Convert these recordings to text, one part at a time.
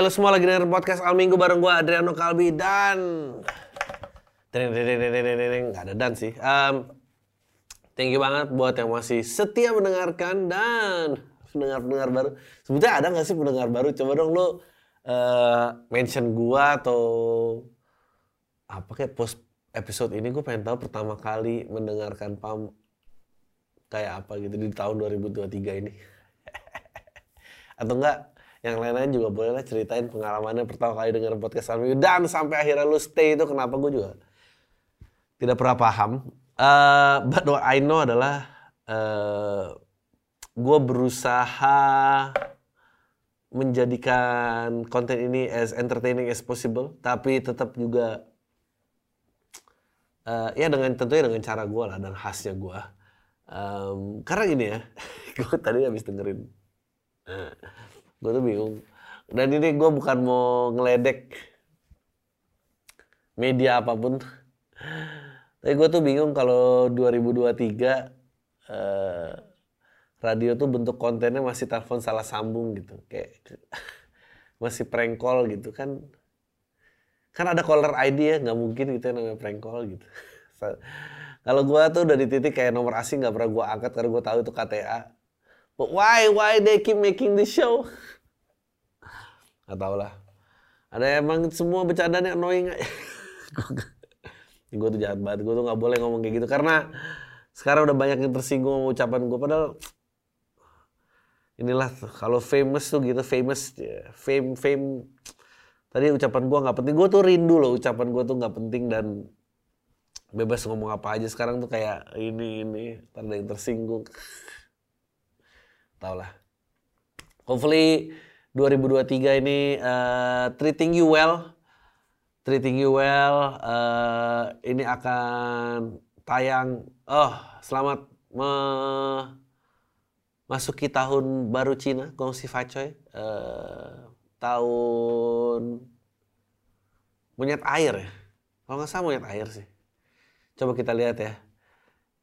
Lu semua lagi denger podcast Al Minggu bareng gua Adriano Kalbi dan Deng, deng, deng, deng, deng, nggak ada dan sih. Um, thank you banget buat yang masih setia mendengarkan dan pendengar-pendengar baru. Sebetulnya ada nggak sih pendengar baru? Coba dong lu uh, mention gua atau apa kayak post episode ini gue pengen tahu pertama kali mendengarkan Pam kayak apa gitu di tahun 2023 ini. atau enggak yang lain-lain juga boleh lah ceritain pengalamannya pertama kali denger podcast Almi dan sampai akhirnya lu stay itu kenapa gue juga tidak pernah paham. Uh, but what I know adalah uh, gue berusaha menjadikan konten ini as entertaining as possible, tapi tetap juga uh, ya dengan tentunya dengan cara gue lah dan khasnya gue. Um, karena gini ya, gue tadi habis dengerin, gue tuh bingung. Dan ini gue bukan mau ngeledek media apa pun. Tapi gue tuh bingung kalau 2023 uh, radio tuh bentuk kontennya masih telepon salah sambung gitu. Kayak masih prank call gitu kan. Kan ada caller ID ya, nggak mungkin gitu ya namanya prank call gitu. Kalau gue tuh udah di titik kayak nomor asing nggak pernah gue angkat karena gue tahu itu KTA. But why, why they keep making this show? Gak tau lah. Ada emang semua bercandanya annoying gue tuh jahat banget. Gue tuh nggak boleh ngomong kayak gitu karena sekarang udah banyak yang tersinggung sama ucapan gue. Padahal inilah kalau famous tuh gitu famous fame fame tadi ucapan gue nggak penting gue tuh rindu loh ucapan gue tuh nggak penting dan bebas ngomong apa aja sekarang tuh kayak ini ini ada yang tersinggung tau lah hopefully 2023 ini uh, treating you well. Treating you well uh, ini akan tayang. Oh selamat me masuki tahun baru Cina Gongsi Facoy uh, tahun monyet air ya. Kalau nggak salah monyet air sih. Coba kita lihat ya.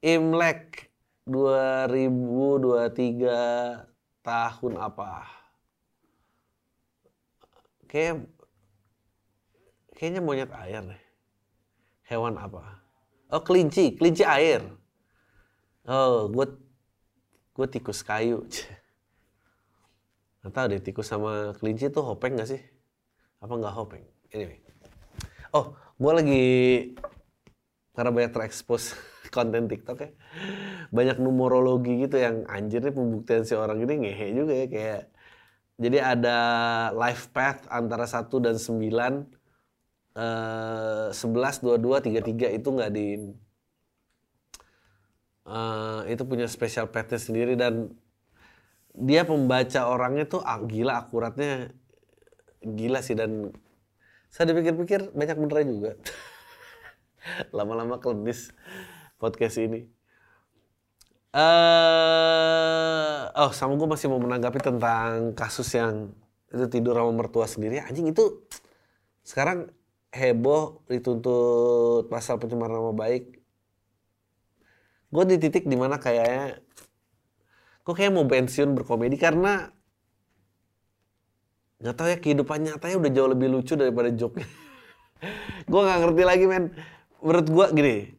Imlek 2023 tahun apa? Kayak kayaknya monyet air deh. Hewan apa? Oh, kelinci, kelinci air. Oh, gue gue tikus kayu. Gak tau deh tikus sama kelinci tuh hopeng gak sih? Apa nggak hopeng? Anyway. Oh, gue lagi karena banyak terekspos konten TikTok ya. Banyak numerologi gitu yang anjir nih pembuktian si orang ini ngehe juga ya kayak. Jadi ada life path antara 1 dan 9 Uh, 11, 22, 33 itu nggak di uh, itu punya special pathnya sendiri dan dia pembaca orangnya tuh ah, gila akuratnya. Gila sih dan saya dipikir-pikir banyak beneran juga. Lama-lama klenis podcast ini. Uh, oh, sama gue masih mau menanggapi tentang kasus yang itu tidur sama mertua sendiri. Anjing itu sekarang heboh dituntut pasal pencemaran nama baik. Gue di titik di mana kayaknya gue kayak mau pensiun berkomedi karena nggak tahu ya kehidupan nyatanya udah jauh lebih lucu daripada joke gue nggak ngerti lagi men menurut gua gini,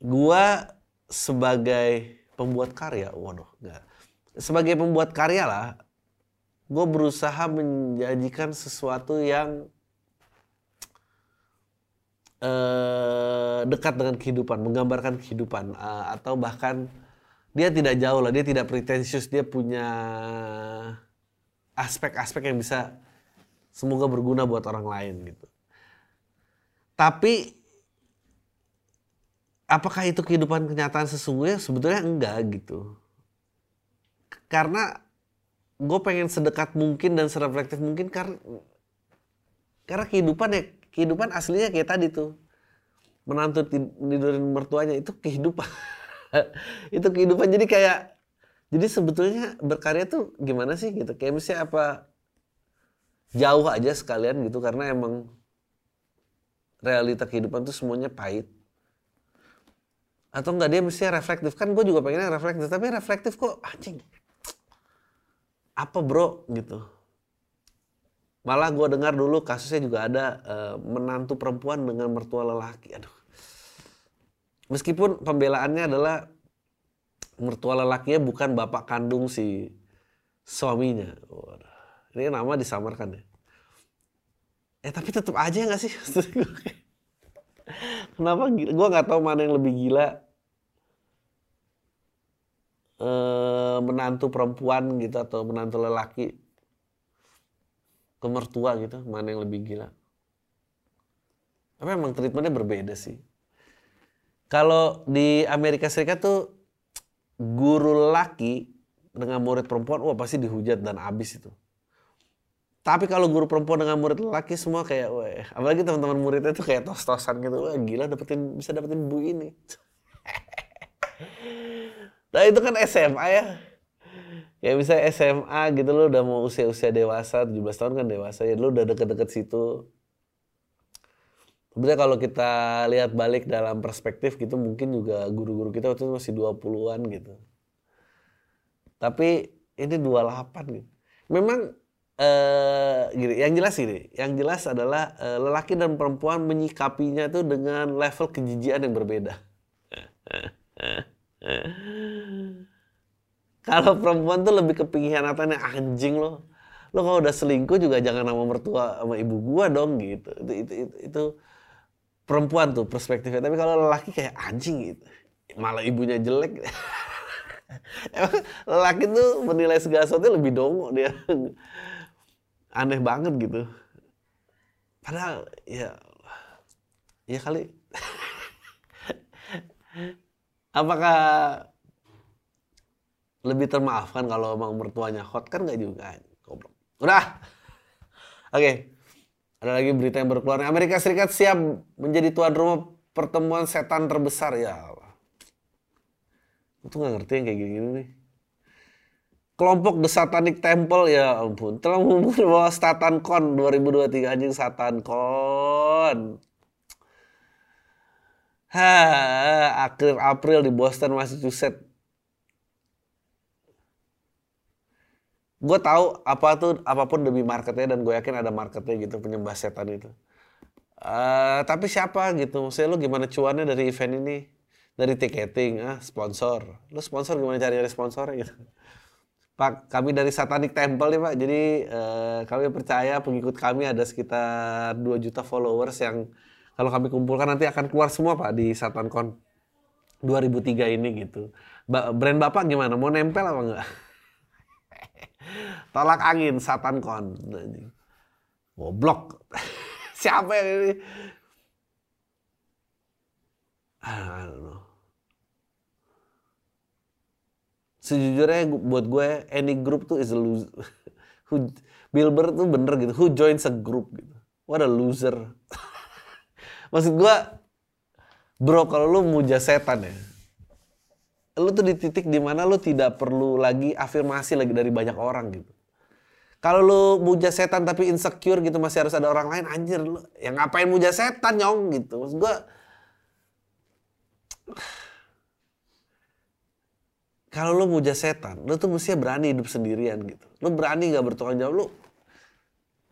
gua sebagai pembuat karya, waduh, enggak. Sebagai pembuat karya lah, gue berusaha menjanjikan sesuatu yang uh, dekat dengan kehidupan, menggambarkan kehidupan, uh, atau bahkan dia tidak jauh lah, dia tidak pretensius, dia punya aspek-aspek yang bisa semoga berguna buat orang lain gitu. Tapi apakah itu kehidupan kenyataan sesungguhnya? Sebetulnya enggak gitu. Karena gue pengen sedekat mungkin dan sereflektif mungkin karena karena kehidupan ya kehidupan aslinya kayak tadi tuh. Menantu tidurin mertuanya itu kehidupan. Itu kehidupan. Jadi kayak jadi sebetulnya berkarya tuh gimana sih gitu? Kayak misalnya apa jauh aja sekalian gitu karena emang realita kehidupan tuh semuanya pahit atau enggak dia mesti reflektif kan gue juga pengennya reflektif tapi reflektif kok anjing apa bro gitu Malah gue dengar dulu kasusnya juga ada uh, menantu perempuan dengan mertua lelaki. Aduh. Meskipun pembelaannya adalah mertua lelakinya bukan bapak kandung si suaminya. Waduh. Ini nama disamarkan ya. Eh tapi tetap aja nggak sih? Kenapa? Gue nggak tahu mana yang lebih gila. Eh, menantu perempuan gitu atau menantu lelaki ke mertua gitu mana yang lebih gila tapi emang treatmentnya berbeda sih kalau di Amerika Serikat tuh guru laki dengan murid perempuan wah pasti dihujat dan abis itu tapi kalau guru perempuan dengan murid laki semua kayak wah apalagi teman-teman muridnya tuh kayak tos-tosan gitu wah gila dapetin bisa dapetin bu ini nah itu kan SMA ya ya bisa SMA gitu lo udah mau usia-usia dewasa 17 tahun kan dewasa ya lo udah deket-deket situ Sebenarnya kalau kita lihat balik dalam perspektif gitu mungkin juga guru-guru kita waktu itu masih 20-an gitu. Tapi ini 28 gitu. Memang eh gini, yang jelas ini, yang jelas adalah eh, lelaki dan perempuan menyikapinya tuh dengan level kejijian yang berbeda. Kalau perempuan tuh lebih ke pengkhianatannya anjing loh. Lo kalau udah selingkuh juga jangan nama mertua sama ibu gua dong gitu. Itu itu itu, itu perempuan tuh perspektifnya. Tapi kalau lelaki kayak anjing gitu. Malah ibunya jelek. Emang lelaki tuh menilai segala sesuatu lebih dongo dia. Aneh banget gitu. Padahal ya ya kali. Apakah lebih termaafkan kalau emang mertuanya hot? Kan nggak juga goblok. Udah. Oke. Okay. ada lagi berita yang berkeluar Amerika Serikat siap menjadi tuan rumah pertemuan setan terbesar. Ya Allah. Itu nggak ngerti yang kayak gini, gini nih kelompok The Satanic Temple ya ampun. Telah mengumumkan bahwa Satan Con 2023 anjing Satan Con ha akhir April di Boston Massachusetts. Gue tahu apa tuh apa pun demi marketnya dan gue yakin ada marketnya gitu penyembah setan itu. Uh, tapi siapa gitu? Maksudnya lu gimana cuannya dari event ini? Dari tiketing ah sponsor. Lu sponsor gimana cari cari gitu Pak, kami dari Satanic Temple nih Pak. Jadi uh, kami percaya pengikut kami ada sekitar 2 juta followers yang kalau kami kumpulkan nanti akan keluar semua Pak di SatanCon 2003 ini gitu. Ba brand Bapak gimana? Mau nempel apa enggak? Tolak angin Satan Kon. Goblok. Siapa yang ini? I don't know. Sejujurnya buat gue any group tuh is a loser. Who, Bilber tuh bener gitu. Who joins a group gitu. What a loser. Maksud gue, bro kalau lu muja setan ya, lu tuh di titik di mana lu tidak perlu lagi afirmasi lagi dari banyak orang gitu. Kalau lu muja setan tapi insecure gitu masih harus ada orang lain anjir lu. Ya ngapain muja setan nyong gitu. Maksud gua kalau lu muja setan, lu tuh mestinya berani hidup sendirian gitu. Lu berani gak bertanggung jawab, lu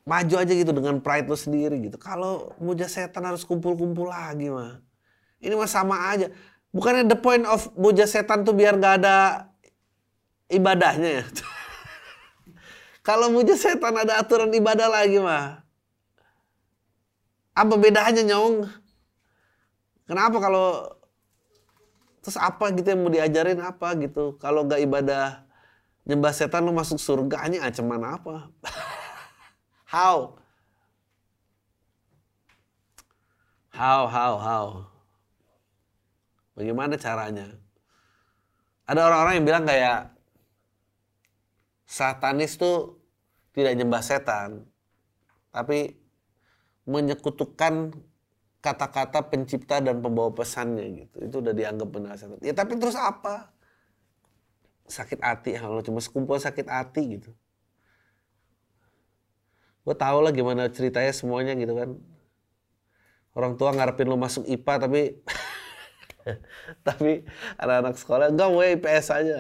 maju aja gitu dengan pride lu sendiri gitu. Kalau muja setan harus kumpul-kumpul lagi mah. Ini mah sama aja. Bukannya the point of muja setan tuh biar gak ada ibadahnya ya? Kalau muja setan ada aturan ibadah lagi mah. Apa bedanya nyong? Kenapa kalau terus apa gitu yang mau diajarin apa gitu? Kalau gak ibadah nyembah setan lu masuk surga ini ancaman apa? how? How, how, how? Bagaimana caranya? Ada orang-orang yang bilang kayak satanis tuh tidak nyembah setan, tapi menyekutukan kata-kata pencipta dan pembawa pesannya gitu. Itu udah dianggap benar. Ya tapi terus apa? Sakit hati, kalau cuma sekumpul sakit hati gitu. Gue tau lah gimana ceritanya semuanya gitu kan. Orang tua ngarepin lo masuk IPA tapi tapi anak-anak sekolah enggak mau IPS aja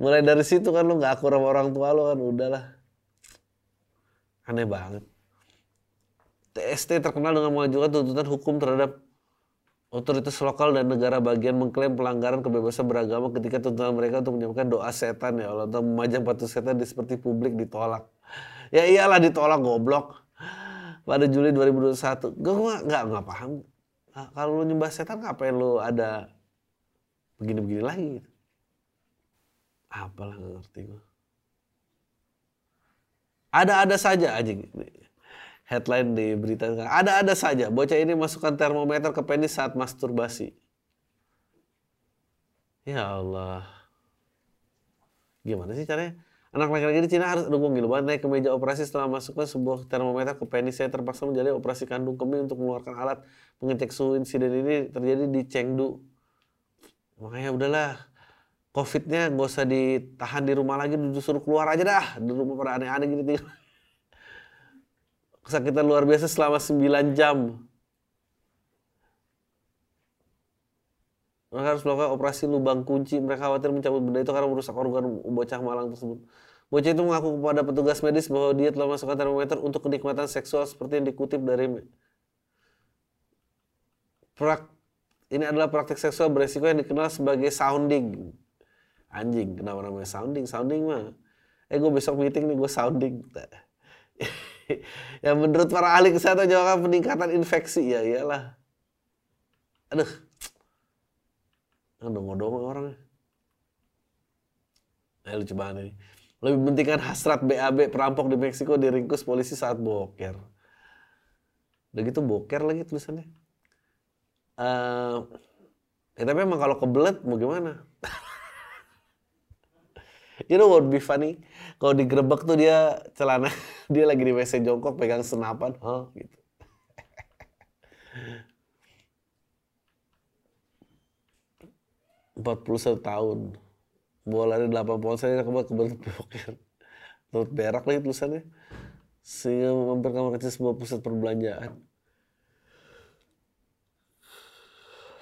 mulai dari situ kan lu nggak akur sama orang tua lu kan udahlah Aneh banget. TST terkenal dengan mengajukan tuntutan hukum terhadap otoritas lokal dan negara bagian mengklaim pelanggaran kebebasan beragama ketika tuntutan mereka untuk menyampaikan doa setan ya Allah atau memajang patung setan di seperti publik ditolak. Ya iyalah ditolak goblok. Pada Juli 2021. Gue nggak nggak paham. Nah, kalau lu nyembah setan ngapain lu ada begini-begini lagi. Apalah nggak ngerti gue. Ada-ada saja aja headline di berita ada-ada saja bocah ini masukkan termometer ke penis saat masturbasi. Ya Allah. Gimana sih caranya? Anak laki-laki di Cina harus dukung gitu banget naik ke meja operasi setelah masukkan sebuah termometer ke penis. Saya terpaksa menjalani operasi kandung kemih untuk mengeluarkan alat pengecek suhu. Insiden ini terjadi di Chengdu. Makanya udahlah, Covid-nya gak usah ditahan di rumah lagi, disuruh keluar aja dah. Di rumah pada aneh-aneh gitu tinggal. Kesakitan luar biasa selama 9 jam. Mereka harus melakukan operasi lubang kunci. Mereka khawatir mencabut benda itu karena merusak organ bocah malang tersebut. Bocah itu mengaku kepada petugas medis bahwa dia telah masukkan termometer untuk kenikmatan seksual seperti yang dikutip dari prak ini adalah praktik seksual beresiko yang dikenal sebagai sounding. Anjing, kenapa namanya sounding? Sounding mah. Eh gue besok meeting nih gue sounding. yang menurut para ahli kesehatan jawab peningkatan infeksi ya iyalah. Aduh, Dongeng-dongeng orangnya. Eh, lucu banget ini. Lebih pentingkan hasrat BAB perampok di Meksiko diringkus polisi saat boker. Udah gitu boker lagi tulisannya. Uh, ya tapi emang kalau kebelet mau gimana? You know what would be funny? Kalau digerebek tuh dia celana, dia lagi di WC jongkok pegang senapan, oh gitu. 41 tahun. Bola dari 8 pohon saya kebetulan kebetulan blokir. Turut berak lagi tulisannya. Sehingga mampir kamar kecil sebuah pusat perbelanjaan.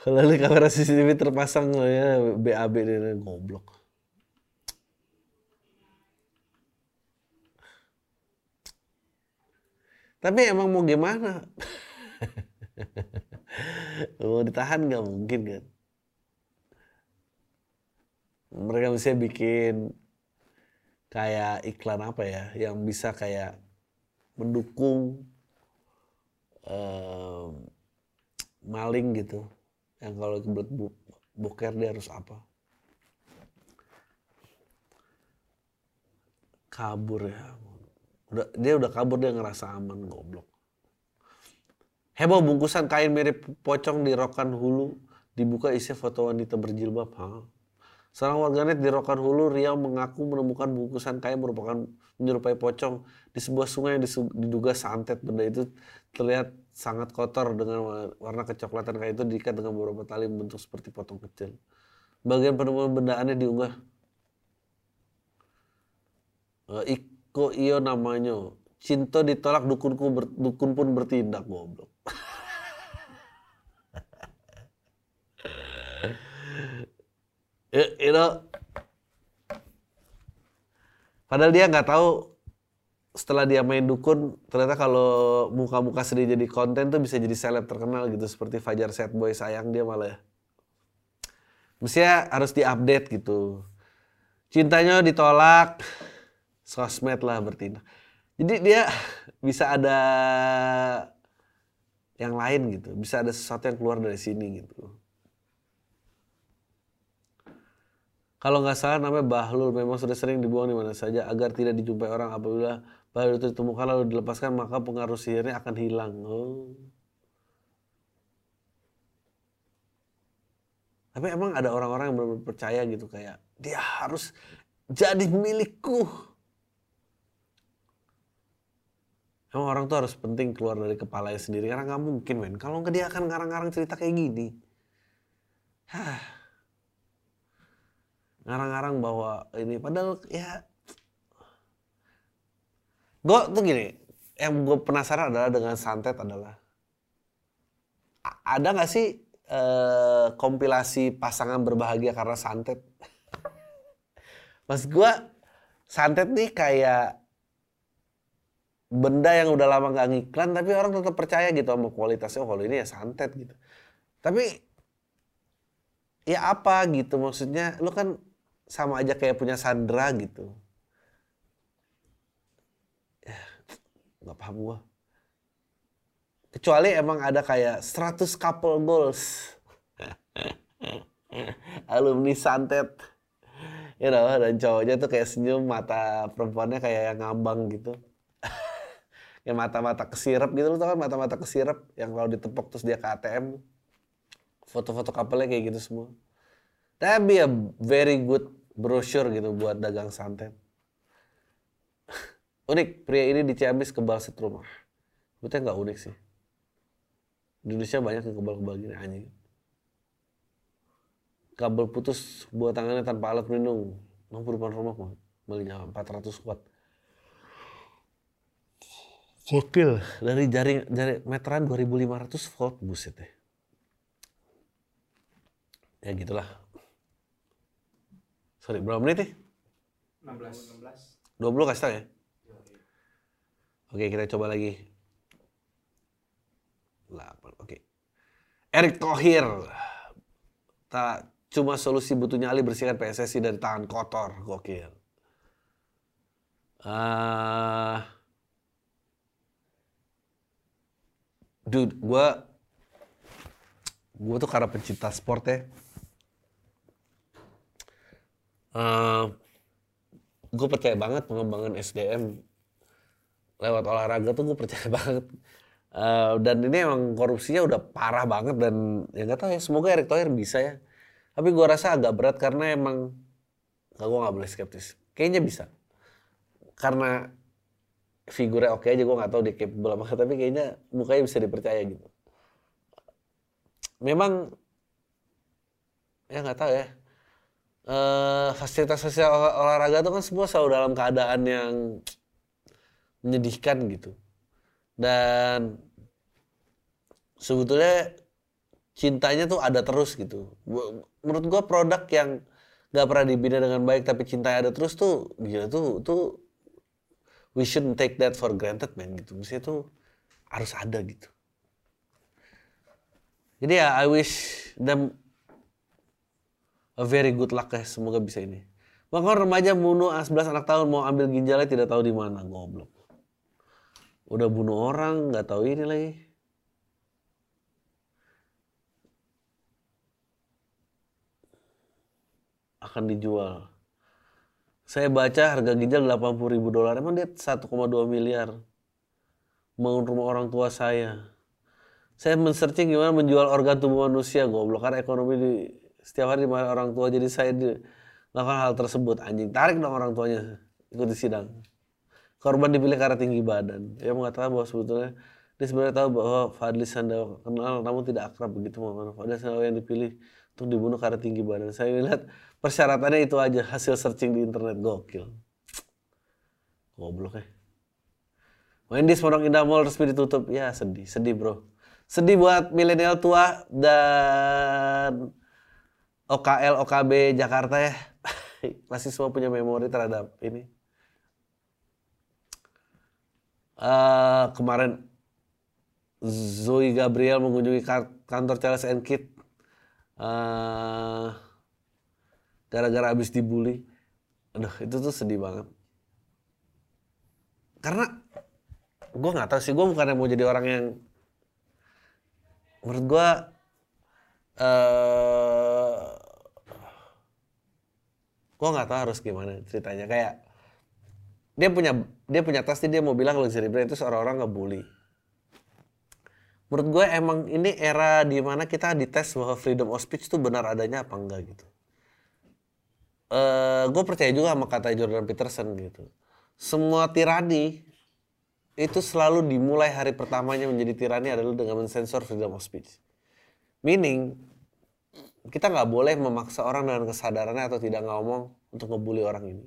Lalu kamera CCTV terpasang ya BAB ini goblok. Tapi emang mau gimana? mau ditahan nggak mungkin kan? mereka bisa bikin kayak iklan apa ya yang bisa kayak mendukung um, maling gitu yang kalau kebelet bu boker dia harus apa kabur ya udah dia udah kabur dia ngerasa aman goblok heboh bungkusan kain mirip pocong di rokan hulu dibuka isi foto wanita berjilbab ha Seorang warganet di Rokan Hulu, Riau mengaku menemukan bungkusan kain merupakan menyerupai pocong di sebuah sungai yang diduga santet. Benda itu terlihat sangat kotor dengan warna kecoklatan kain itu diikat dengan beberapa tali bentuk seperti potong kecil. Bagian penemuan benda aneh diunggah. Uh, Iko iyo namanya. Cinto ditolak dukunku ber, dukun pun bertindak goblok. you know padahal dia nggak tahu setelah dia main dukun ternyata kalau muka-muka sedih jadi konten tuh bisa jadi seleb terkenal gitu seperti Fajar Set Boy sayang dia malah ya. Mestinya harus diupdate gitu. Cintanya ditolak, sosmed lah bertindak. Jadi dia bisa ada yang lain gitu, bisa ada sesuatu yang keluar dari sini gitu. Kalau nggak salah namanya Bahlul memang sudah sering dibuang di mana saja agar tidak dijumpai orang apabila Bahlul itu ditemukan lalu dilepaskan maka pengaruh sihirnya akan hilang. Oh. Tapi emang ada orang-orang yang benar percaya gitu kayak dia harus jadi milikku. Emang orang tuh harus penting keluar dari kepalanya sendiri karena nggak mungkin men. Kalau nggak dia akan ngarang-ngarang cerita kayak gini. Hah ngarang-ngarang bahwa ini padahal ya gue tuh gini yang gue penasaran adalah dengan santet adalah ada nggak sih eh, kompilasi pasangan berbahagia karena santet mas gue santet nih kayak benda yang udah lama nggak ngiklan tapi orang tetap percaya gitu sama kualitasnya oh kalau ini ya santet gitu. Tapi ya apa gitu maksudnya lu kan sama aja kayak punya Sandra gitu. Ya nggak paham gua. Kecuali emang ada kayak 100 couple goals. Alumni santet. You know, dan cowoknya tuh kayak senyum mata perempuannya kayak yang ngambang gitu kayak mata-mata kesirep gitu loh tau kan mata-mata kesirep yang kalau ditepok terus dia ke ATM foto-foto couple kayak gitu semua. That be a very good brochure gitu buat dagang santet. Unik pria ini di Ciamis kebal setrumah Betulnya nggak unik sih. Di Indonesia banyak yang kebal-kebal gini anjing. Kabel putus buat tangannya tanpa alat pelindung. Mampu depan rumah mah belinya 400 watt Gokil. Dari jaring jari meteran 2500 volt buset deh. Ya gitulah. Sorry, berapa menit nih? 16. 20 kasih tau ya? Oke, kita coba lagi. 8, oke. Erick Thohir. Tak cuma solusi butuh nyali bersihkan PSSI dari tangan kotor. Gokil. Ah... dude gue gue tuh karena pencinta sport ya. Uh, gue percaya banget pengembangan SDM lewat olahraga tuh gue percaya banget. Uh, dan ini emang korupsinya udah parah banget dan ya nggak tahu ya semoga Erick Thohir bisa ya. Tapi gue rasa agak berat karena emang nggak gue nggak boleh skeptis. Kayaknya bisa. Karena figurnya oke aja gue nggak tahu dia capable apa tapi kayaknya mukanya bisa dipercaya gitu. Memang ya nggak tahu ya. Uh, fasilitas-fasilitas olah, olahraga itu kan semua selalu dalam keadaan yang menyedihkan gitu. Dan sebetulnya cintanya tuh ada terus gitu. Menurut gue produk yang nggak pernah dibina dengan baik tapi cintanya ada terus tuh gila tuh tuh we shouldn't take that for granted man gitu. Mesti itu harus ada gitu. Jadi ya I wish them a very good luck ya semoga bisa ini. Maka remaja bunuh 11 anak tahun mau ambil ginjalnya tidak tahu di mana goblok. Udah bunuh orang nggak tahu ini lagi. Akan dijual saya baca harga ginjal 80 ribu dolar. Emang dia 1,2 miliar. Bangun rumah orang tua saya. Saya men-searching gimana menjual organ tubuh manusia. Goblok. Karena ekonomi di setiap hari di orang tua. Jadi saya di, lakukan hal tersebut. Anjing. Tarik dong orang tuanya. Ikuti sidang. Korban dipilih karena tinggi badan. Dia mengatakan bahwa sebetulnya dia sebenarnya tahu bahwa Fadli Sandawa kenal namun tidak akrab begitu Muhammad Fadli Sandawa yang dipilih untuk dibunuh karena tinggi badan. Saya lihat persyaratannya itu aja hasil searching di internet. Gokil. Goblok ya Wendy's Pondok Indah Mall resmi ditutup. Ya sedih sedih bro. Sedih buat milenial tua dan OKL OKB Jakarta ya. Masih semua punya memori terhadap ini. Uh, kemarin Zoe Gabriel mengunjungi kantor Charles and Kit uh, gara-gara abis dibully. Aduh itu tuh sedih banget. Karena gue nggak tahu sih gue bukan yang mau jadi orang yang menurut gue uh, gue nggak tahu harus gimana ceritanya. Kayak dia punya dia punya tas dia mau bilang luxury brand itu seorang orang ngebully menurut gue emang ini era di mana kita dites bahwa freedom of speech itu benar adanya apa enggak gitu uh, gue percaya juga sama kata Jordan Peterson gitu. Semua tirani itu selalu dimulai hari pertamanya menjadi tirani adalah dengan mensensor freedom of speech. Meaning, kita nggak boleh memaksa orang dengan kesadarannya atau tidak ngomong untuk ngebully orang ini.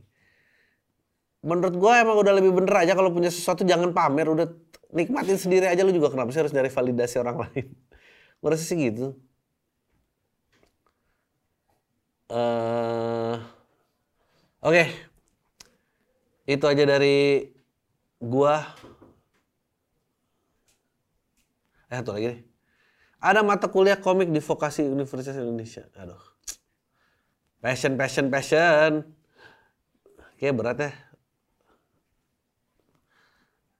Menurut gue emang udah lebih bener aja kalau punya sesuatu jangan pamer, udah nikmatin sendiri aja lu juga kenapa sih harus nyari validasi orang lain? Gue rasa sih gitu. Uh, oke. Okay. itu aja dari gua. Eh satu lagi nih. Ada mata kuliah komik di vokasi Universitas Indonesia. Aduh. Passion passion passion. Oke berat ya.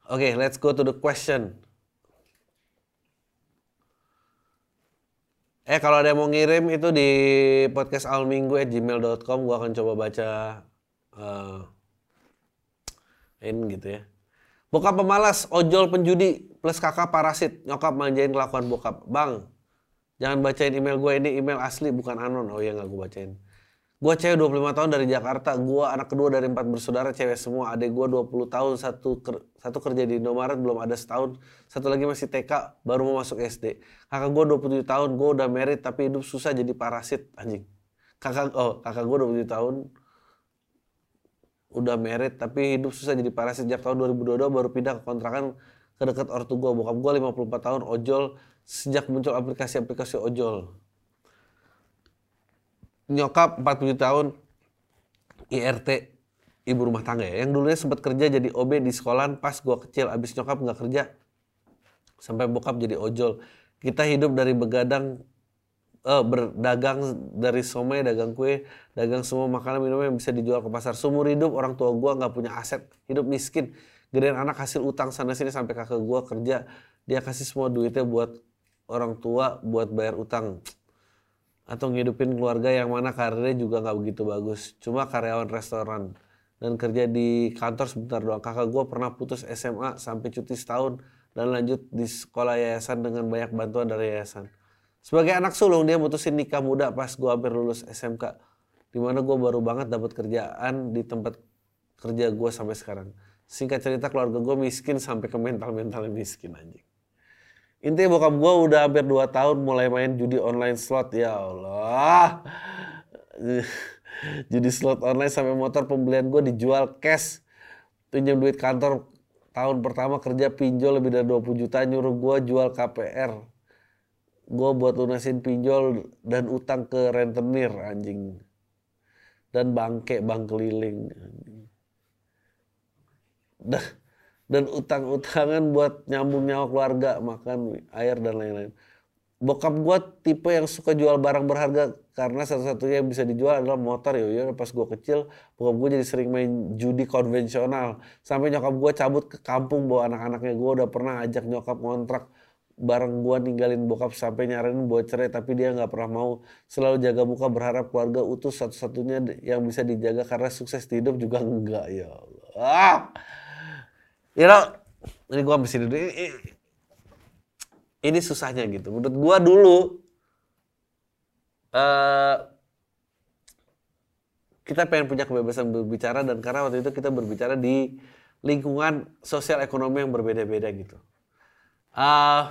Oke, okay, let's go to the question. Eh kalau ada yang mau ngirim itu di podcast alminggu@gmail.com gua akan coba baca uh, in gitu ya. Bokap pemalas, ojol penjudi, plus kakak parasit, nyokap manjain kelakuan bokap. Bang, jangan bacain email gue ini email asli bukan anon. Oh iya nggak gue bacain. Gue cewek 25 tahun dari Jakarta. Gue anak kedua dari empat bersaudara cewek semua. Adik gue 20 tahun, satu ker satu kerja di Indomaret belum ada setahun. Satu lagi masih TK, baru mau masuk SD. Kakak gue 27 tahun, gue udah married tapi hidup susah jadi parasit. Anjing. Kakak, oh kakak gue 27 tahun, udah married tapi hidup susah jadi parasit. Sejak tahun 2022 baru pindah ke kontrakan ke dekat ortu gue. Bokap gue 54 tahun, ojol. Sejak muncul aplikasi-aplikasi ojol nyokap 47 tahun IRT ibu rumah tangga ya. Yang dulunya sempat kerja jadi OB di sekolahan pas gua kecil. Abis nyokap nggak kerja sampai bokap jadi ojol. Kita hidup dari begadang eh, berdagang dari somai dagang kue dagang semua makanan minum yang bisa dijual ke pasar. Sumur hidup orang tua gua nggak punya aset hidup miskin. Gedean anak hasil utang sana sini sampai kakak gua kerja. Dia kasih semua duitnya buat orang tua buat bayar utang atau ngidupin keluarga yang mana karirnya juga nggak begitu bagus. Cuma karyawan restoran dan kerja di kantor sebentar doang. Kakak gue pernah putus SMA sampai cuti setahun dan lanjut di sekolah yayasan dengan banyak bantuan dari yayasan. Sebagai anak sulung dia mutusin nikah muda pas gue hampir lulus SMK. Di mana gue baru banget dapat kerjaan di tempat kerja gue sampai sekarang. Singkat cerita keluarga gue miskin sampai ke mental-mentalnya miskin anjing. Intinya bokap gue udah hampir 2 tahun mulai main judi online slot. Ya Allah. judi slot online sampai motor pembelian gue dijual cash. Pinjam duit kantor tahun pertama kerja pinjol lebih dari 20 juta nyuruh gue jual KPR. Gue buat lunasin pinjol dan utang ke rentenir anjing. Dan bangke bang keliling. Dah dan utang-utangan buat nyambung nyawa keluarga, makan air dan lain-lain. Bokap gue tipe yang suka jual barang berharga karena satu-satunya yang bisa dijual adalah motor ya. Ya pas gue kecil, bokap gue jadi sering main judi konvensional. Sampai nyokap gue cabut ke kampung bawa anak-anaknya. Gue udah pernah ajak nyokap ngontrak bareng gue ninggalin bokap sampai nyaranin buat cerai tapi dia nggak pernah mau selalu jaga muka berharap keluarga utuh satu-satunya yang bisa dijaga karena sukses di hidup juga enggak ya Allah ah! You know, ini gue mesti dulu. Ini, ini susahnya gitu. Menurut gue dulu, uh, kita pengen punya kebebasan berbicara dan karena waktu itu kita berbicara di lingkungan sosial ekonomi yang berbeda-beda gitu. Uh,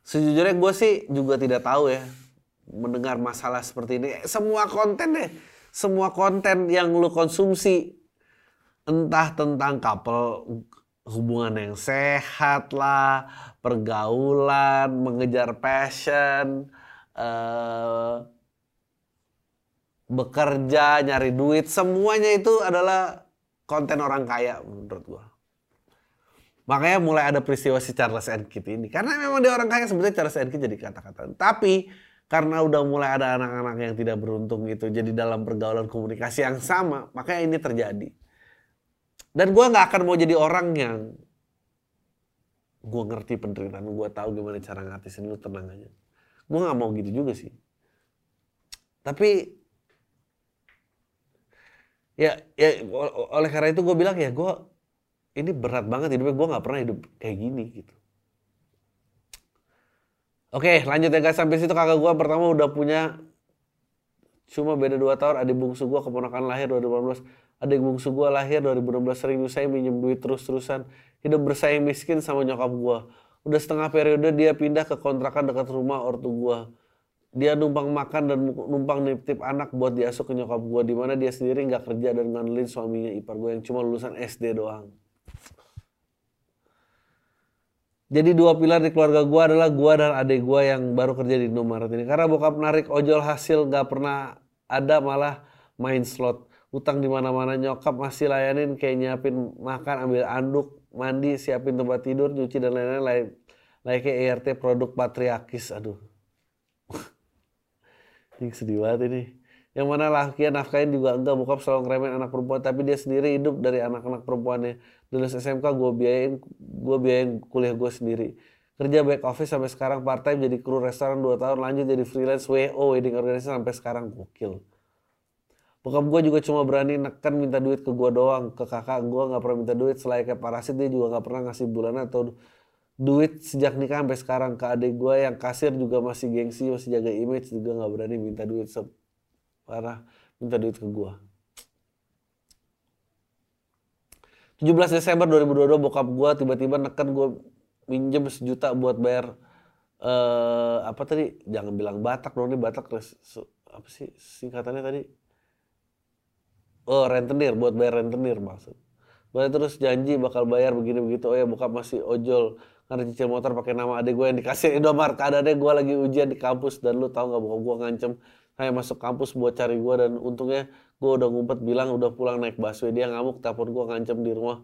sejujurnya gue sih juga tidak tahu ya mendengar masalah seperti ini. Semua konten deh, semua konten yang lu konsumsi entah tentang couple hubungan yang sehat lah, pergaulan, mengejar passion, uh, bekerja, nyari duit, semuanya itu adalah konten orang kaya menurut gua. Makanya mulai ada peristiwa si Charles and Kit ini. Karena memang dia orang kaya sebenarnya Charles and Kit jadi kata-kata. Tapi karena udah mulai ada anak-anak yang tidak beruntung itu jadi dalam pergaulan komunikasi yang sama, makanya ini terjadi. Dan gue nggak akan mau jadi orang yang gue ngerti penderitaan gue tahu gimana cara ngatisin lu tenang aja. Gue nggak mau gitu juga sih. Tapi ya ya oleh karena itu gue bilang ya gue ini berat banget hidupnya gue nggak pernah hidup kayak gini gitu. Oke lanjut ya guys sampai situ kakak gue pertama udah punya cuma beda 2 tahun adik bungsu gue keponakan lahir 2018 adik bungsu gue lahir 2016 sering saya minjem duit terus-terusan. Hidup bersaing miskin sama nyokap gue udah setengah periode dia pindah ke kontrakan dekat rumah ortu gue dia numpang makan dan numpang nitip anak buat diasuh ke nyokap gue di mana dia sendiri nggak kerja dan ngandelin suaminya ipar gue yang cuma lulusan SD doang. Jadi dua pilar di keluarga gue adalah gue dan adik gue yang baru kerja di Indomaret ini. Karena bokap narik ojol hasil nggak pernah ada malah main slot utang di mana-mana nyokap masih layanin kayak nyiapin makan ambil anduk mandi siapin tempat tidur nyuci dan lain-lain. Like ERT produk patriarkis. Aduh. Ini sedih banget ini. Yang mana laki nafkain juga enggak bokap selalu ngeremen anak perempuan tapi dia sendiri hidup dari anak-anak perempuannya. Lulus SMK gue biayain gue biayain kuliah gue sendiri. Kerja back office sampai sekarang part time jadi kru restoran 2 tahun lanjut jadi freelance WO wedding organizer sampai sekarang. Gokil Bokap gue juga cuma berani neken minta duit ke gue doang. Ke kakak gue nggak pernah minta duit. Selain kayak parasit dia juga nggak pernah ngasih bulanan atau duit sejak nikah sampai sekarang. Ke adik gue yang kasir juga masih gengsi, masih jaga image juga nggak berani minta duit. Parah minta duit ke gue. 17 Desember 2022 bokap gue tiba-tiba neken gue minjem sejuta buat bayar uh, apa tadi jangan bilang Batak dong ini Batak apa sih singkatannya tadi oh rentenir buat bayar rentenir maksud. Bayar terus janji bakal bayar begini begitu oh ya buka masih ojol karena cicil motor pakai nama adik gue yang dikasih Indomaret. Keadaannya gue lagi ujian di kampus dan lu tahu nggak buka gue ngancem kayak masuk kampus buat cari gue dan untungnya gue udah ngumpet bilang udah pulang naik busway. Dia ngamuk telepon gue ngancem di rumah.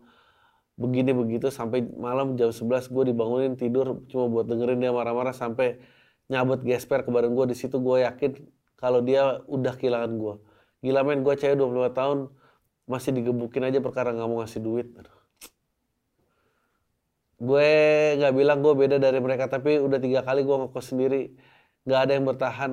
Begini begitu sampai malam jam 11 gue dibangunin tidur cuma buat dengerin dia marah-marah sampai nyabut gesper ke badan gue di situ gue yakin kalau dia udah kehilangan gue Gila men, gue cewek 25 tahun masih digebukin aja perkara nggak mau ngasih duit. Gue nggak bilang gue beda dari mereka, tapi udah tiga kali gue ngekos sendiri. Gak ada yang bertahan.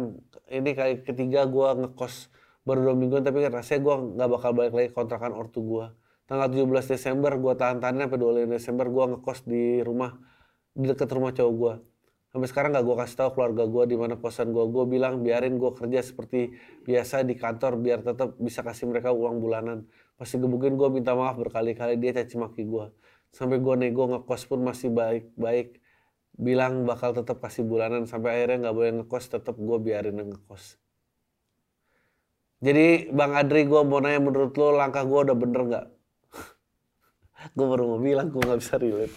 Ini kali ketiga gue ngekos baru dua mingguan, tapi rasanya gue nggak bakal balik lagi kontrakan ortu gue. Tanggal 17 Desember gue tahan-tahanin sampai 25 Desember gue ngekos di rumah di dekat rumah cowok gue sampai sekarang gak gue kasih tahu keluarga gue di mana kosan gue gue bilang biarin gue kerja seperti biasa di kantor biar tetap bisa kasih mereka uang bulanan. Pasti gebukin gue minta maaf berkali-kali dia caci maki gue sampai gue nego ngekos pun masih baik-baik. Bilang bakal tetap kasih bulanan sampai akhirnya nggak boleh ngekos tetap gue biarin ngekos. Jadi bang Adri gue mau nanya menurut lo langkah gue udah bener nggak? Gue baru mau bilang gue nggak bisa relate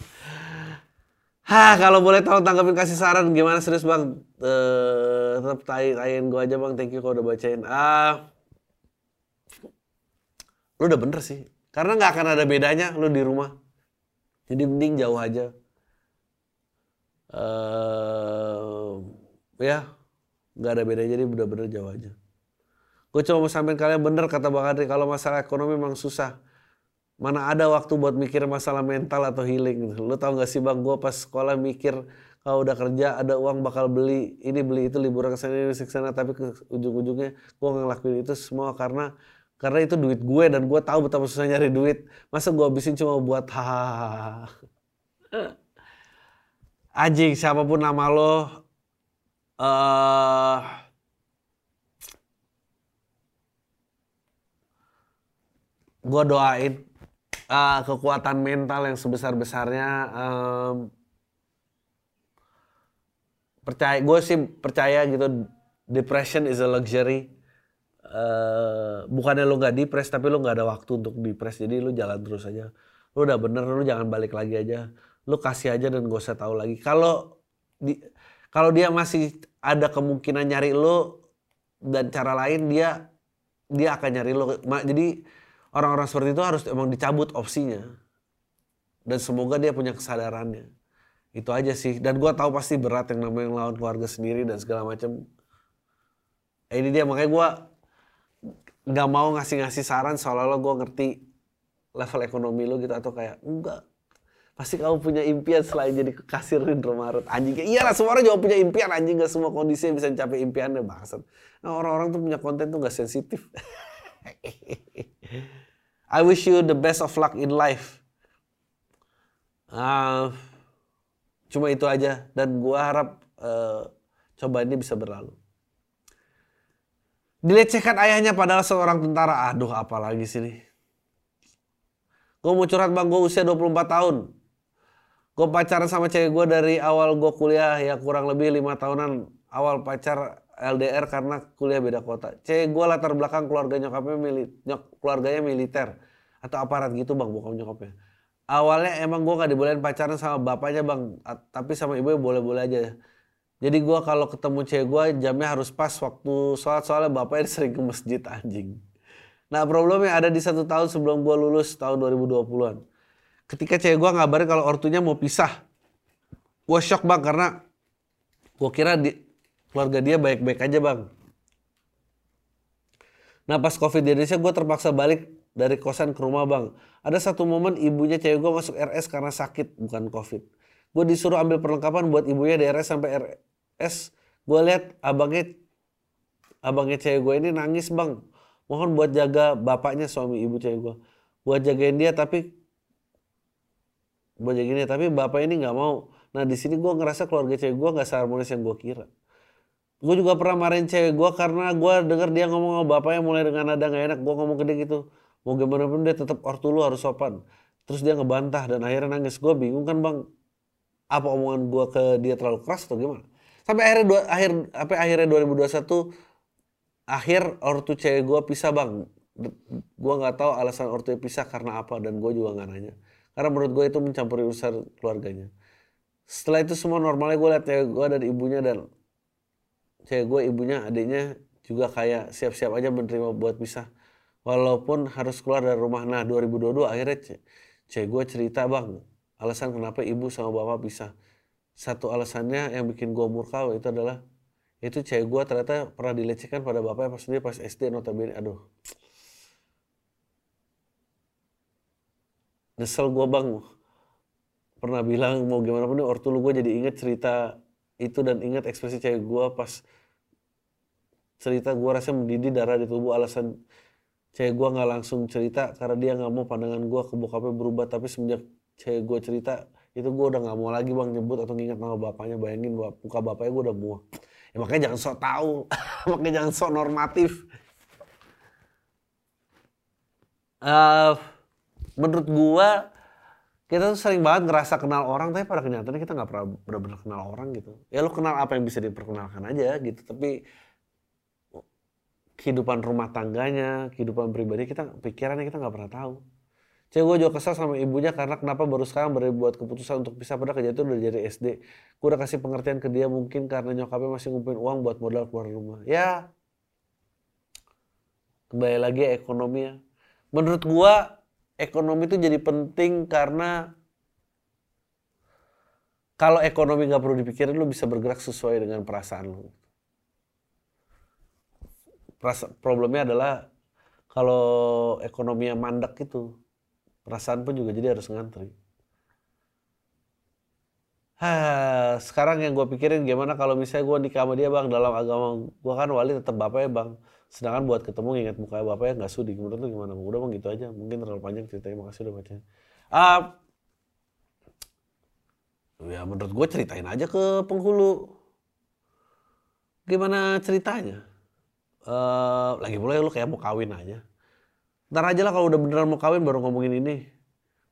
Hah, kalau boleh tahu tanggapin kasih saran gimana serius bang? Uh, tetap tay tayin gue aja bang, thank you kalau udah bacain. Ah, lu udah bener sih, karena nggak akan ada bedanya lu di rumah. Jadi mending jauh aja. Uh, ya, nggak ada bedanya jadi udah bener jauh aja. Gue cuma mau sampein kalian bener kata Bang Adri, kalau masalah ekonomi memang susah mana ada waktu buat mikir masalah mental atau healing. Gitu. Lu tau gak sih bang, gue pas sekolah mikir kalau udah kerja ada uang bakal beli ini beli itu liburan ke sana ini ke sana. Tapi ke ujung-ujungnya gue ngelakuin itu semua karena karena itu duit gue dan gue tahu betapa susah nyari duit. Masa gue habisin cuma buat hahaha anjing siapa pun nama lo uh, gue doain uh, kekuatan mental yang sebesar besarnya um, percaya gue sih percaya gitu depression is a luxury. Uh, bukannya lo nggak depres tapi lo nggak ada waktu untuk depres jadi lo jalan terus aja. Lo udah bener lo jangan balik lagi aja. Lo kasih aja dan gak usah tahu lagi. Kalau di kalau dia masih ada kemungkinan nyari lo dan cara lain dia dia akan nyari lo jadi orang-orang seperti itu harus emang dicabut opsinya. Dan semoga dia punya kesadarannya. Itu aja sih. Dan gue tahu pasti berat yang namanya lawan keluarga sendiri dan segala macam. Eh, ini dia makanya gue nggak mau ngasih-ngasih saran seolah-olah gue ngerti level ekonomi lo gitu atau kayak enggak pasti kamu punya impian selain jadi kasir di Indomaret anjing kayak iyalah semua orang juga punya impian anjing gak semua kondisi bisa mencapai impiannya bangsat nah orang-orang tuh punya konten tuh gak sensitif I wish you the best of luck in life. Uh, cuma itu aja dan gue harap uh, coba ini bisa berlalu. Dilecehkan ayahnya padahal seorang tentara. Aduh apalagi sini. Gue mau curhat bang, gue usia 24 tahun. Gue pacaran sama cewek gue dari awal gue kuliah ya kurang lebih lima tahunan awal pacar LDR karena kuliah beda kota. C, gue latar belakang keluarga nyokapnya mili, nyok, keluarganya militer atau aparat gitu bang, bukan nyokapnya. Awalnya emang gue gak dibolehin pacaran sama bapaknya bang, tapi sama ibu boleh-boleh aja. Jadi gue kalau ketemu cewek gue jamnya harus pas waktu sholat soalnya bapaknya sering ke masjid anjing. Nah problemnya ada di satu tahun sebelum gue lulus tahun 2020-an. Ketika cewek gue ngabarin kalau ortunya mau pisah. gue shock bang karena gue kira di, keluarga dia baik-baik aja bang. Nah pas covid di Indonesia gue terpaksa balik dari kosan ke rumah bang. Ada satu momen ibunya cewek gue masuk RS karena sakit bukan covid. Gue disuruh ambil perlengkapan buat ibunya di RS sampai RS. Gue lihat abangnya abangnya cewek gue ini nangis bang. Mohon buat jaga bapaknya suami ibu cewek gue. Buat jagain dia tapi buat jagain dia tapi bapak ini nggak mau. Nah di sini gue ngerasa keluarga cewek gue nggak seharmonis yang gue kira. Gue juga pernah marahin cewek gue karena gue denger dia ngomong sama bapaknya mulai dengan nada gak enak. Gue ngomong ke dia gitu, mau gimana pun dia tetap ortu lu harus sopan. Terus dia ngebantah dan akhirnya nangis. Gue bingung kan bang, apa omongan gue ke dia terlalu keras atau gimana? Sampai akhirnya dua, akhir apa akhirnya 2021 akhir ortu cewek gue pisah bang. Gue nggak tahu alasan ortu pisah karena apa dan gue juga nggak nanya. Karena menurut gue itu mencampuri urusan keluarganya. Setelah itu semua normalnya gue liat cewek gue dan ibunya dan cewek gue ibunya adiknya juga kayak siap-siap aja menerima buat pisah. Walaupun harus keluar dari rumah. Nah 2022 akhirnya cewek gue cerita bang alasan kenapa ibu sama bapak pisah? Satu alasannya yang bikin gue murka itu adalah itu cewek gue ternyata pernah dilecehkan pada bapaknya pas dia pas SD notabene. Aduh. Nyesel gue bang. Pernah bilang mau gimana pun ortu lu gue jadi inget cerita itu dan ingat ekspresi cewek gue pas cerita gue rasa mendidih darah di tubuh. Alasan cewek gue nggak langsung cerita karena dia nggak mau pandangan gue ke bokapnya berubah. Tapi semenjak cewek gue cerita itu gue udah nggak mau lagi bang nyebut atau nginget nama bapaknya. Bayangin muka bapaknya gue udah muak. Ya makanya jangan sok tahu makanya jangan sok normatif. Uh, menurut gue kita tuh sering banget ngerasa kenal orang tapi pada kenyataannya kita nggak pernah benar-benar kenal orang gitu. Ya lo kenal apa yang bisa diperkenalkan aja gitu. Tapi kehidupan rumah tangganya kehidupan pribadi kita pikirannya kita nggak pernah tahu Cewek gue juga kesal sama ibunya karena kenapa baru sekarang baru buat keputusan untuk pisah padahal kejadian udah dari SD. Gue udah kasih pengertian ke dia mungkin karena nyokapnya masih ngumpulin uang buat modal keluar rumah. Ya, kembali lagi ekonomi ya. Menurut gue ekonomi itu jadi penting karena kalau ekonomi nggak perlu dipikirin, lu bisa bergerak sesuai dengan perasaan lu. Problemnya adalah kalau ekonomi yang mandek itu, perasaan pun juga jadi harus ngantri. Hah, sekarang yang gue pikirin gimana kalau misalnya gue nikah sama dia bang? Dalam agama gue kan wali tetap bapaknya bang. Sedangkan buat ketemu ingat muka bapaknya nggak sudi. Menurut lu gimana udah bang gitu aja. Mungkin terlalu panjang ceritanya. Makasih udah baca uh, ya menurut gue ceritain aja ke penghulu. Gimana ceritanya uh, lagi mulai lu kayak mau kawin aja. Ntar aja lah kalau udah beneran mau kawin baru ngomongin ini.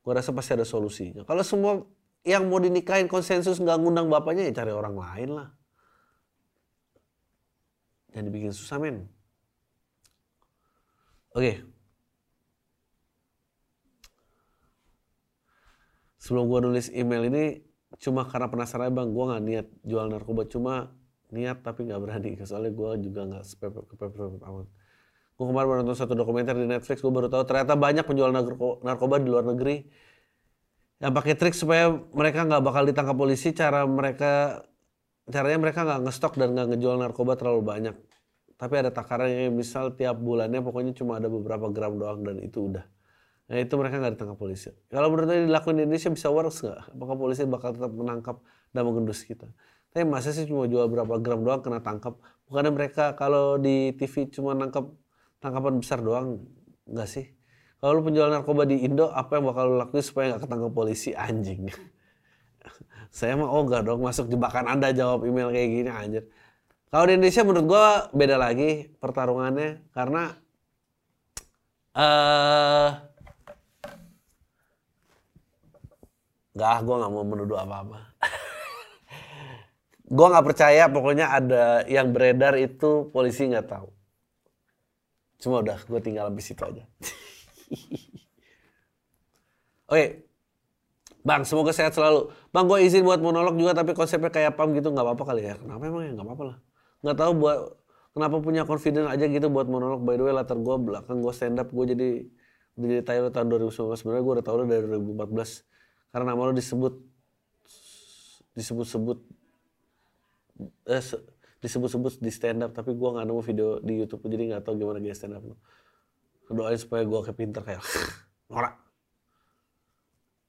Gue rasa pasti ada solusinya. Kalau semua yang mau dinikahin konsensus nggak ngundang bapaknya ya cari orang lain lah. Jangan dibikin susah men. Oke. Sebelum gue nulis email ini, cuma karena penasaran bang, gue nggak niat jual narkoba, cuma niat tapi nggak berani. Soalnya gue juga nggak kepepet amat. Gue kemarin baru nonton satu dokumenter di Netflix, gue baru tahu ternyata banyak penjual narkoba di luar negeri yang pakai trik supaya mereka nggak bakal ditangkap polisi. Cara mereka, caranya mereka nggak ngestok dan nggak ngejual narkoba terlalu banyak tapi ada takarannya misal tiap bulannya pokoknya cuma ada beberapa gram doang dan itu udah nah itu mereka nggak ditangkap polisi kalau menurut saya dilakukan di Indonesia bisa works nggak apakah polisi bakal tetap menangkap dan mengendus kita tapi masa sih cuma jual berapa gram doang kena tangkap? Bukannya mereka kalau di TV cuma nangkap tangkapan besar doang? Nggak sih. Kalau lu penjual narkoba di Indo apa yang bakal lu lakuin supaya nggak ketangkap polisi anjing? Saya mah oh enggak dong masuk jebakan anda jawab email kayak gini anjir. Kalau di Indonesia menurut gue beda lagi pertarungannya karena uh, Gak, gue gak mau menuduh apa-apa. gue gak percaya pokoknya ada yang beredar itu polisi gak tahu. Cuma udah, gue tinggal habis itu aja. Oke. Bang, semoga sehat selalu. Bang, gue izin buat monolog juga tapi konsepnya kayak pam gitu nggak apa-apa kali ya. Kenapa emang ya? Nggak apa-apa lah nggak tahu buat kenapa punya confidence aja gitu buat monolog by the way latar gue belakang gue stand up gue jadi udah jadi Tyler tahun 2019 sebenarnya gue udah tahu dari 2014 karena nama lo disebut disebut-sebut eh, disebut-sebut di stand up tapi gue nggak nemu video di YouTube jadi nggak tahu gimana gaya stand up lo doain supaya gue kayak pinter kayak norak.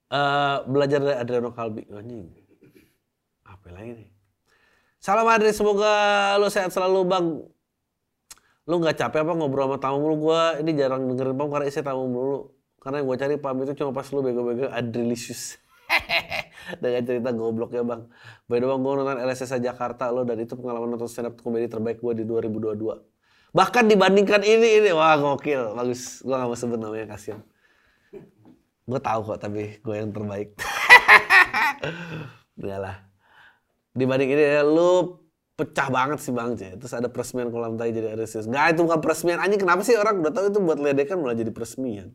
Uh, belajar dari Adriano Kalbi. Anjing. Apa lagi nih? Salam Adri. Semoga lo sehat selalu bang. Lu nggak capek apa ngobrol sama tamu lu gue ini jarang dengerin pam karena isi tamu mulu. Karena yang gue cari pam itu cuma pas lu bego-bego adrilicious dengan cerita goblok ya bang by the way gue nonton LSS Jakarta lo dan itu pengalaman nonton stand up komedi terbaik gue di 2022 bahkan dibandingkan ini ini wah gokil bagus gue gak mau sebut namanya kasihan gue tahu kok tapi gue yang terbaik Udah lah dibanding ini ya lu pecah banget sih bang C. Terus ada peresmian kolam tai jadi serius. Nggak itu bukan peresmian. Anjing kenapa sih orang udah tahu itu buat ledekan malah jadi peresmian.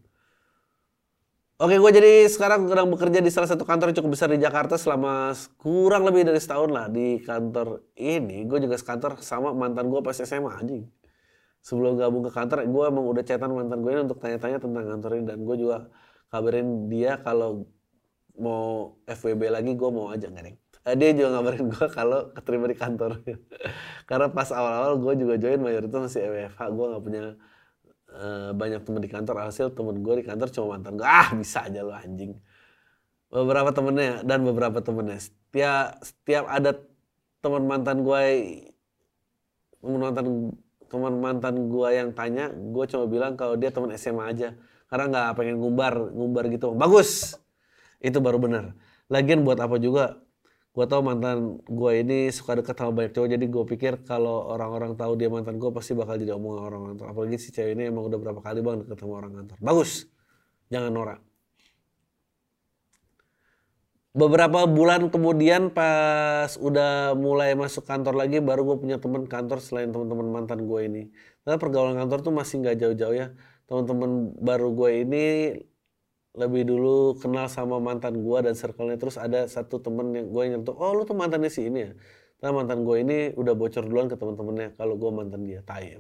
Oke, gue jadi sekarang sedang bekerja di salah satu kantor yang cukup besar di Jakarta selama kurang lebih dari setahun lah di kantor ini. Gue juga sekantor sama mantan gue pas SMA anjing. Sebelum gabung ke kantor, gue emang udah chatan mantan gue ini untuk tanya-tanya tentang kantor ini dan gue juga kabarin dia kalau mau FWB lagi gue mau aja nggak uh, dia juga ngabarin gue kalau keterima di kantor karena pas awal-awal gue juga join mayoritas masih EWFH gue nggak punya uh, banyak teman di kantor hasil temen gue di kantor cuma mantan gue ah bisa aja lo anjing. Beberapa temennya dan beberapa temennya. Setiap setiap ada teman mantan gue teman mantan teman mantan gue yang tanya gue cuma bilang kalau dia teman SMA aja. Karena nggak pengen ngumbar ngumbar gitu. Bagus! Itu baru benar. Lagian buat apa juga gue tau mantan gue ini suka deket sama banyak cowok jadi gue pikir kalau orang-orang tahu dia mantan gue pasti bakal jadi omongan orang kantor apalagi si cewek ini emang udah berapa kali bang deket sama orang kantor bagus. Jangan norak. Beberapa bulan kemudian pas udah mulai masuk kantor lagi baru gue punya teman kantor selain teman-teman mantan gue ini. Karena pergaulan kantor tuh masih nggak jauh-jauh ya. Teman-teman baru gue ini lebih dulu kenal sama mantan gue dan circle-nya terus ada satu temen yang gue nyentuh oh lu tuh mantannya si ini ya? Nah mantan gue ini udah bocor duluan ke teman-temannya kalau gue mantan dia tai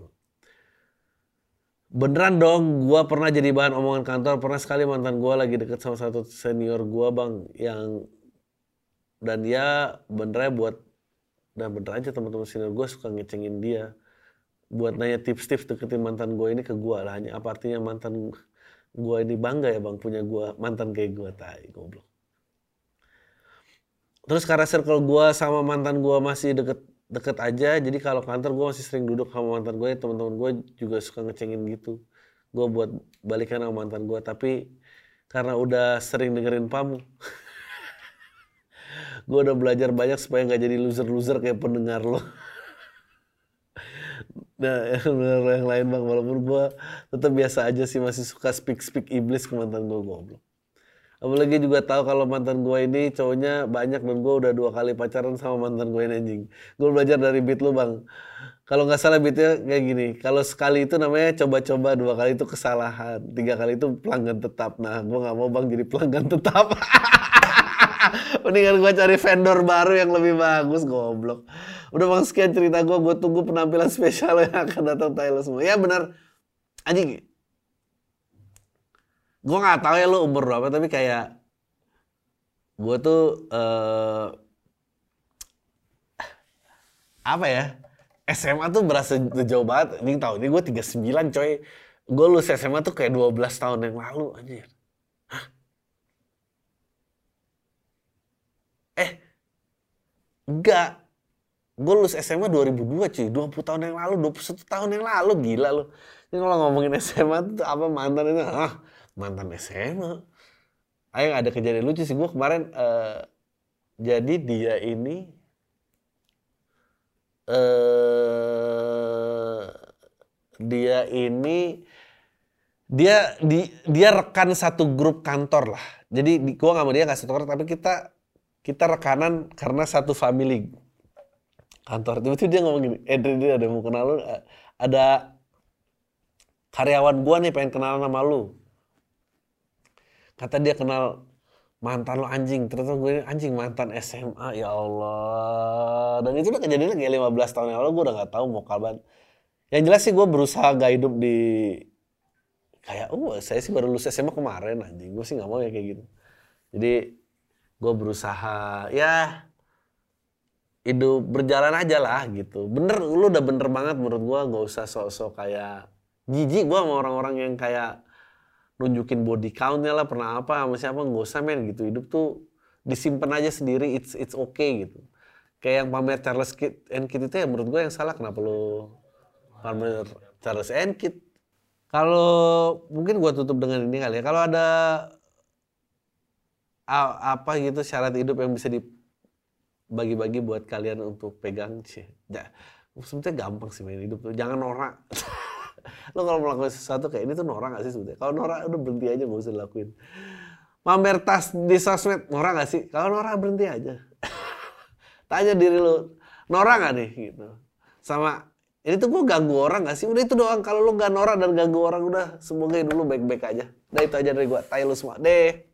beneran dong gue pernah jadi bahan omongan kantor pernah sekali mantan gue lagi deket sama satu senior gue bang yang dan dia benernya buat dan bener aja teman-teman senior gue suka ngecengin dia buat nanya tips-tips deketin mantan gue ini ke gue lah hanya apa artinya mantan gue ini bangga ya bang punya gue mantan kayak gue tai goblok. Terus karena circle gue sama mantan gue masih deket deket aja jadi kalau kantor gue masih sering duduk sama mantan gue teman-teman gue juga suka ngecengin gitu. Gue buat balikan sama mantan gue tapi karena udah sering dengerin pam gue udah belajar banyak supaya nggak jadi loser-loser kayak pendengar lo Nah, yang yang lain bang, walaupun gue tetap biasa aja sih masih suka speak speak iblis ke mantan gue goblok. Apalagi juga tahu kalau mantan gue ini cowoknya banyak dan gue udah dua kali pacaran sama mantan gue ini anjing. Gue belajar dari beat lu bang. Kalau nggak salah beatnya kayak gini. Kalau sekali itu namanya coba-coba, dua kali itu kesalahan, tiga kali itu pelanggan tetap. Nah, gue nggak mau bang jadi pelanggan tetap. Mendingan gue cari vendor baru yang lebih bagus, goblok. Udah bang sekian cerita gue, gue tunggu penampilan spesial yang akan datang Thailand semua. Ya benar, anjing. Gue nggak tahu ya lo umur berapa, tapi kayak gue tuh uh, apa ya? SMA tuh berasa jauh banget. Ini tahu, ini gue 39 coy. Gue lulus SMA tuh kayak 12 tahun yang lalu anjir. Eh, enggak. Gue lulus SMA 2002 cuy, 20 tahun yang lalu, 21 tahun yang lalu, gila lu. Ini kalau ngomongin SMA tuh apa mantan itu, ah mantan SMA. Ayo ada kejadian lucu sih, gue kemarin, uh, jadi dia ini, uh, dia ini, dia di dia rekan satu grup kantor lah. Jadi gue gak mau dia nggak satu kantor, tapi kita kita rekanan karena satu family kantor. Tiba-tiba dia ngomong gini eh dia ada mau kenal lu? Ada karyawan gua nih pengen kenal sama lu. Kata dia kenal mantan lo anjing. Ternyata gue anjing mantan SMA ya Allah. Dan itu udah kejadian kayak 15 tahun yang lalu gue udah gak tahu mau kapan. Yang jelas sih gue berusaha gak hidup di kayak oh saya sih baru lulus SMA kemarin anjing. Gue sih nggak mau ya kayak gitu. Jadi gue berusaha ya hidup berjalan aja lah gitu. Bener, lu udah bener banget menurut gua nggak usah sok-sok kayak jijik gua sama orang-orang yang kayak nunjukin body countnya lah pernah apa sama siapa nggak usah men gitu. Hidup tuh disimpan aja sendiri it's it's okay gitu. Kayak yang pamer Charles Kid and Kid itu ya menurut gue yang salah kenapa lu pamer Charles and Kid kalau mungkin gua tutup dengan ini kali ya. Kalau ada apa gitu syarat hidup yang bisa dibagi-bagi buat kalian untuk pegang sih? Ya, sebetulnya gampang sih main hidup tuh. Jangan norak. Lo kalau melakukan sesuatu kayak ini tuh norak gak sih sebetulnya kalau norak udah berhenti aja gak usah dilakuin. Mamer tas di sosmed norak gak sih? Kalau norak berhenti aja. Tanya diri lo norak gak nih? Gitu. Sama ini tuh gue ganggu orang gak sih? Udah itu doang. Kalau lo gak norak dan ganggu orang udah semoga lo baik-baik aja. Udah itu aja dari gue tayo lo semua. Deh